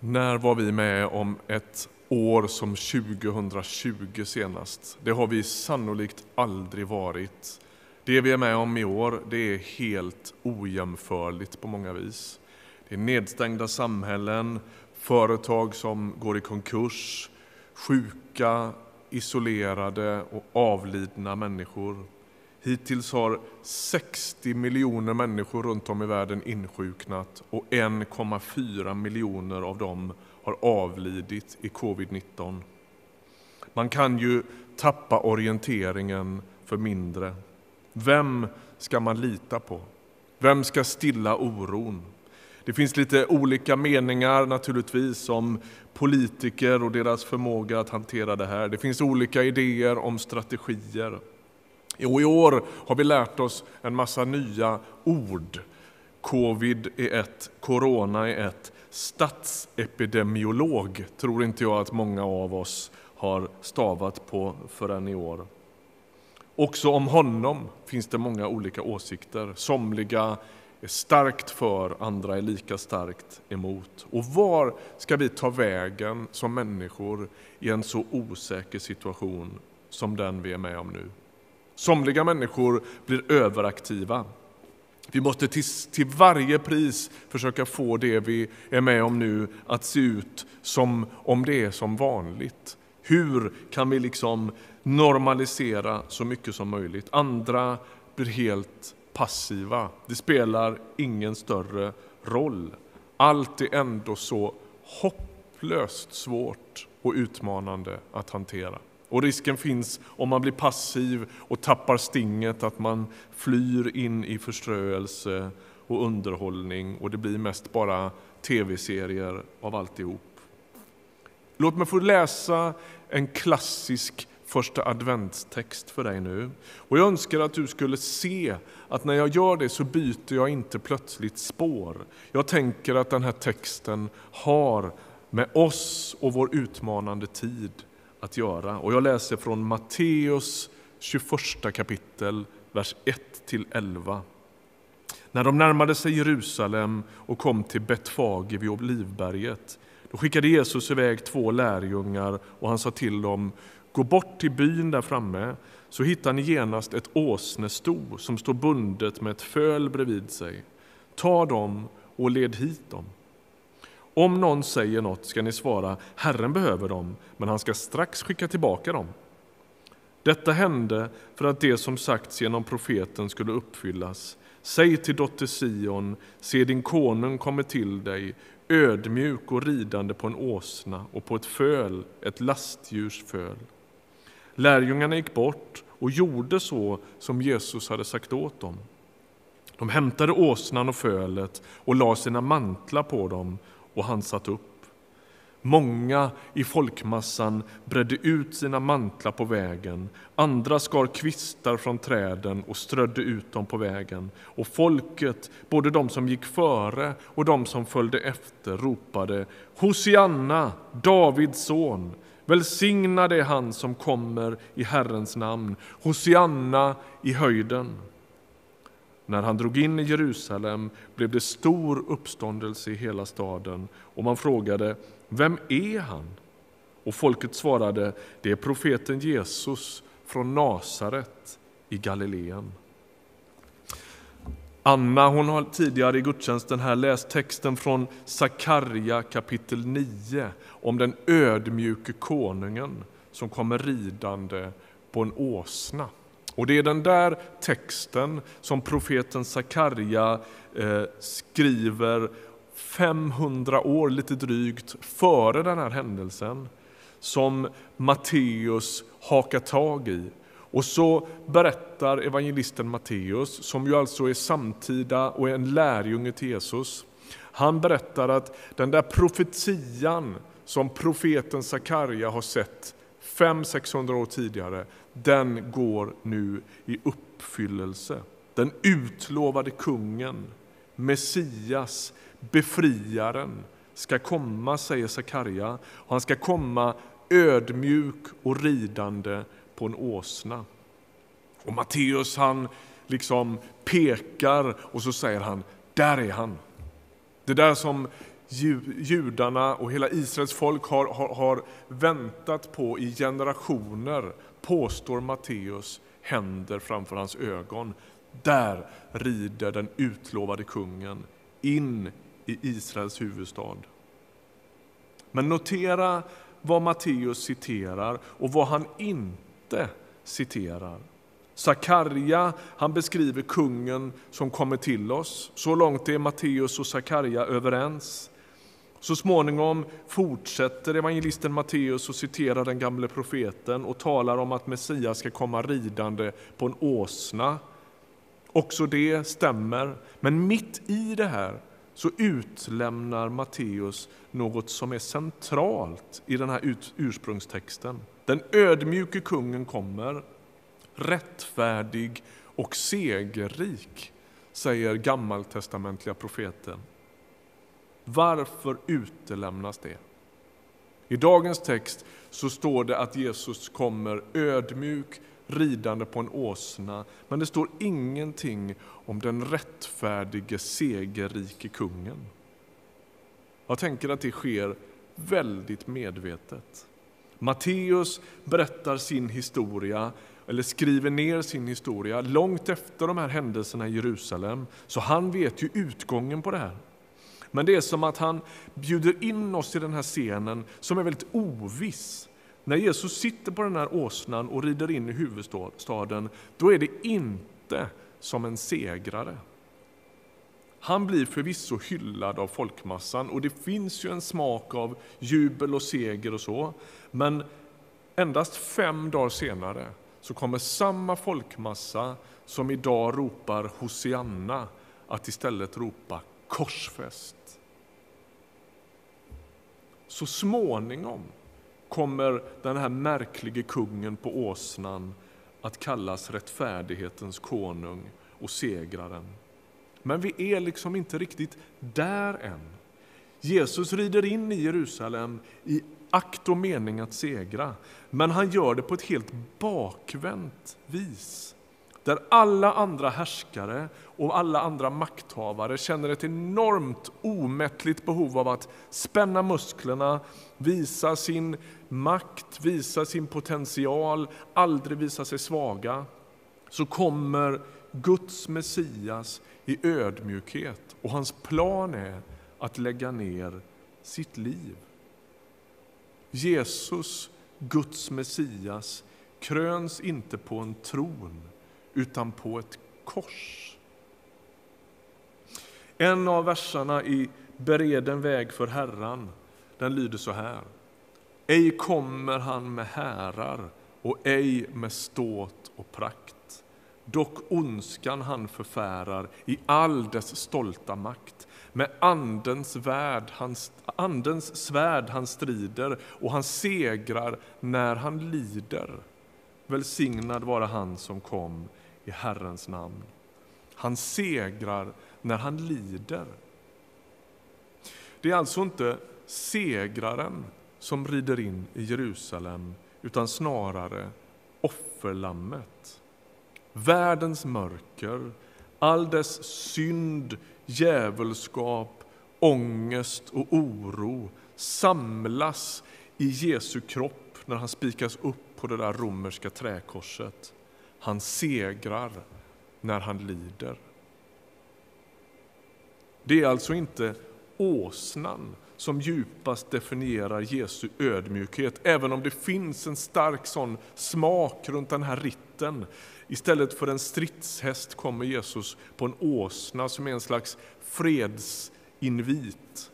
När var vi med om ett år som 2020 senast? Det har vi sannolikt aldrig varit. Det vi är med om i år det är helt ojämförligt på många vis. Det är nedstängda samhällen, företag som går i konkurs, sjuka, isolerade och avlidna människor. Hittills har 60 miljoner människor runt om i världen insjuknat och 1,4 miljoner av dem har avlidit i covid-19. Man kan ju tappa orienteringen för mindre. Vem ska man lita på? Vem ska stilla oron? Det finns lite olika meningar naturligtvis om politiker och deras förmåga att hantera det här. Det finns olika idéer om strategier. Och I år har vi lärt oss en massa nya ord. Covid är ett, corona är ett. Statsepidemiolog tror inte jag att många av oss har stavat på förrän i år. Också om honom finns det många olika åsikter. Somliga är starkt för, andra är lika starkt emot. Och var ska vi ta vägen som människor i en så osäker situation som den vi är med om nu? Somliga människor blir överaktiva. Vi måste till, till, varje pris försöka få det vi är med om nu att se ut som om det är som vanligt. Hur kan vi liksom normalisera så mycket som möjligt? Andra blir helt passiva. Det spelar ingen större roll. Allt är ändå så hopplöst svårt och utmanande att hantera. Och risken finns om man blir passiv och tappar stinget att man flyr in i förströelse och underhållning och det blir mest bara tv-serier av alltihop. Låt mig få läsa en klassisk första adventstext för dig nu. Och jag önskar att du skulle se att när jag gör det så byter jag inte plötsligt spår. Jag tänker att den här texten har med oss och vår utmanande tid att göra. Och jag läser från Matteus 21 kapitel, vers 1-11. När de närmade sig Jerusalem och kom till Betfage vid Olivberget då skickade Jesus iväg två lärjungar och han sa till dem Gå bort till byn där framme så hittar ni genast ett åsnesto som står bundet med ett föl bredvid sig. Ta dem och led hit dem. Om någon säger något ska ni svara Herren behöver dem, men han ska strax skicka tillbaka dem. Detta hände för att det som sagts genom profeten skulle uppfyllas. Säg till dotter Sion, se din konung kommer till dig, ödmjuk och ridande på en åsna och på ett föl, ett lastdjurs föl. Lärjungarna gick bort och gjorde så som Jesus hade sagt åt dem. De hämtade åsnan och fölet och lade sina mantlar på dem och han satt upp. Många i folkmassan bredde ut sina mantlar på vägen. Andra skar kvistar från träden och strödde ut dem på vägen. Och folket, både de som gick före och de som följde efter, ropade Hosianna, Davids son. Välsignad är han som kommer i Herrens namn. Hosianna i höjden. När han drog in i Jerusalem blev det stor uppståndelse i hela staden och man frågade Vem är han? Och folket svarade Det är profeten Jesus från Nasaret i Galileen. Anna hon har tidigare i gudstjänsten här läst texten från Sakarja kapitel 9 om den ödmjuke konungen som kommer ridande på en åsna. Och Det är den där texten som profeten Sakarja eh, skriver 500 år, lite drygt, före den här händelsen som Matteus hakar tag i. Och så berättar evangelisten Matteus, som ju alltså är samtida och är en lärjunge till Jesus, han berättar att den där profetian som profeten Sakarja har sett 500-600 år tidigare, den går nu i uppfyllelse. Den utlovade kungen, Messias, befriaren, ska komma, säger Sakarja. Han ska komma ödmjuk och ridande på en åsna. Och Matteus han liksom pekar och så säger han, där är han. Det där som judarna och hela Israels folk har, har, har väntat på i generationer, påstår Matteus, händer framför hans ögon. Där rider den utlovade kungen in i Israels huvudstad. Men notera vad Matteus citerar och vad han inte citerar. Sakarja han beskriver kungen som kommer till oss. Så långt är Matteus och Sakarja överens. Så småningom fortsätter evangelisten Matteus och citerar den gamle profeten och talar om att Messias ska komma ridande på en åsna. Också det stämmer, men mitt i det här så utlämnar Matteus något som är centralt i den här ursprungstexten. Den ödmjuke kungen kommer, rättfärdig och segerrik, säger gammaltestamentliga profeten. Varför utelämnas det? I dagens text så står det att Jesus kommer ödmjuk, ridande på en åsna, men det står ingenting om den rättfärdige, segerrike kungen. Jag tänker att det sker väldigt medvetet. Matteus berättar sin historia, eller skriver ner sin historia, långt efter de här händelserna i Jerusalem, så han vet ju utgången på det här. Men det är som att han bjuder in oss i den här scenen som är väldigt oviss. När Jesus sitter på den här åsnan och rider in i huvudstaden, då är det inte som en segrare. Han blir förvisso hyllad av folkmassan och det finns ju en smak av jubel och seger och så. Men endast fem dagar senare så kommer samma folkmassa som idag ropar Hosianna att istället ropa korsfäst. Så småningom kommer den här märklige kungen på åsnan att kallas rättfärdighetens konung och segraren. Men vi är liksom inte riktigt där än. Jesus rider in i Jerusalem i akt och mening att segra, men han gör det på ett helt bakvänt vis där alla andra härskare och alla andra makthavare känner ett enormt omättligt behov av att spänna musklerna, visa sin makt, visa sin potential, aldrig visa sig svaga, så kommer Guds Messias i ödmjukhet och hans plan är att lägga ner sitt liv. Jesus, Guds Messias, kröns inte på en tron utan på ett kors. En av verserna i Bereden väg för Herran, den lyder så här. Ej kommer han med härar och ej med ståt och prakt. Dock ondskan han förfärar i all dess stolta makt. Med andens, värld, han, andens svärd han strider och han segrar när han lider. Välsignad vara han som kom i Herrens namn. Han segrar när han lider. Det är alltså inte segraren som rider in i Jerusalem utan snarare offerlammet. Världens mörker, all dess synd, djävulskap, ångest och oro samlas i Jesu kropp när han spikas upp på det där romerska träkorset. Han segrar när han lider. Det är alltså inte åsnan som djupast definierar Jesu ödmjukhet, även om det finns en stark sån smak runt den här ritten. Istället för en stridshäst kommer Jesus på en åsna som är en slags fredsinvit.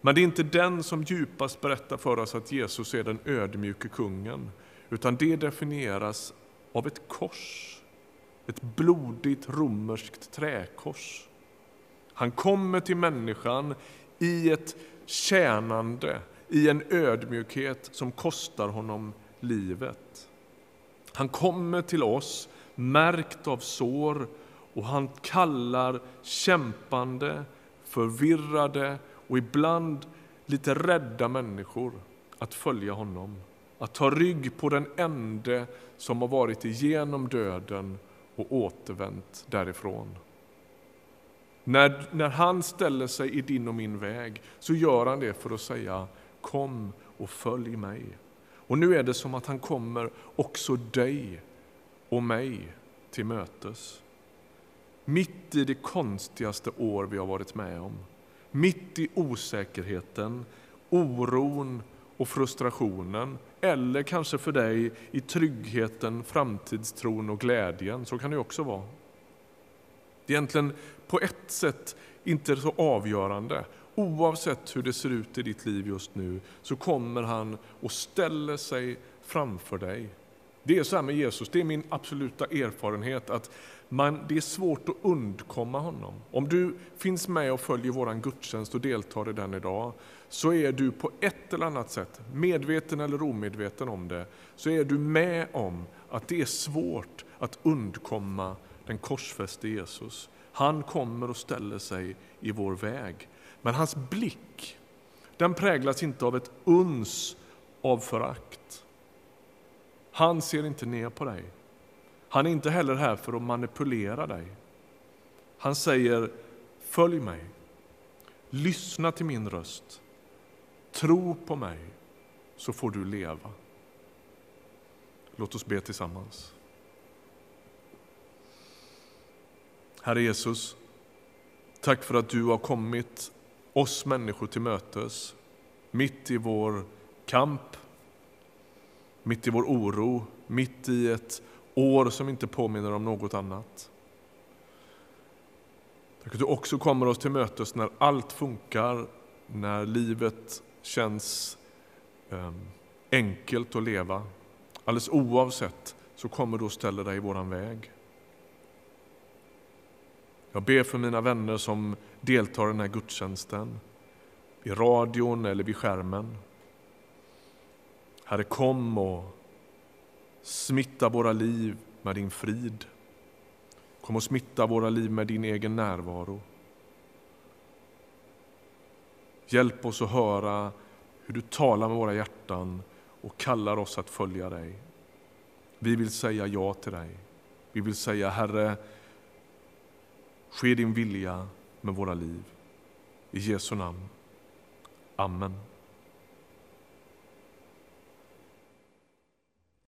Men det är inte den som djupast berättar för oss att Jesus är den ödmjuke kungen, utan det definieras av ett kors, ett blodigt romerskt träkors. Han kommer till människan i ett tjänande, i en ödmjukhet som kostar honom livet. Han kommer till oss märkt av sår och han kallar kämpande, förvirrade och ibland lite rädda människor att följa honom. Att ta rygg på den ende som har varit igenom döden och återvänt därifrån. När, när han ställer sig i din och min väg så gör han det för att säga kom och följ mig. Och nu är det som att han kommer också dig och mig till mötes. Mitt i det konstigaste år vi har varit med om, mitt i osäkerheten, oron och frustrationen eller kanske för dig i tryggheten, framtidstron och glädjen. Så kan det också vara. Det är egentligen på ett sätt inte så avgörande. Oavsett hur det ser ut i ditt liv just nu så kommer han och ställer sig framför dig. Det är så här med Jesus, det är min absoluta erfarenhet att man, det är svårt att undkomma honom. Om du finns med och följer vår gudstjänst och deltar i den idag så är du på ett eller annat sätt, medveten eller omedveten om det, så är du med om att det är svårt att undkomma den korsfäste Jesus. Han kommer och ställer sig i vår väg. Men hans blick den präglas inte av ett uns av förakt. Han ser inte ner på dig. Han är inte heller här för att manipulera dig. Han säger följ mig, lyssna till min röst, tro på mig så får du leva. Låt oss be tillsammans. Herre Jesus, tack för att du har kommit oss människor till mötes mitt i vår kamp, mitt i vår oro, mitt i ett år som inte påminner om något annat. Tack att du också kommer oss till mötes när allt funkar, när livet känns eh, enkelt att leva. Alldeles oavsett så kommer du och ställer dig i vår väg. Jag ber för mina vänner som deltar i den här gudstjänsten, i radion eller vid skärmen. Herre, kom och smitta våra liv med din frid. Kom och smitta våra liv med din egen närvaro. Hjälp oss att höra hur du talar med våra hjärtan och kallar oss att följa dig. Vi vill säga ja till dig. Vi vill säga Herre, ske din vilja med våra liv. I Jesu namn. Amen.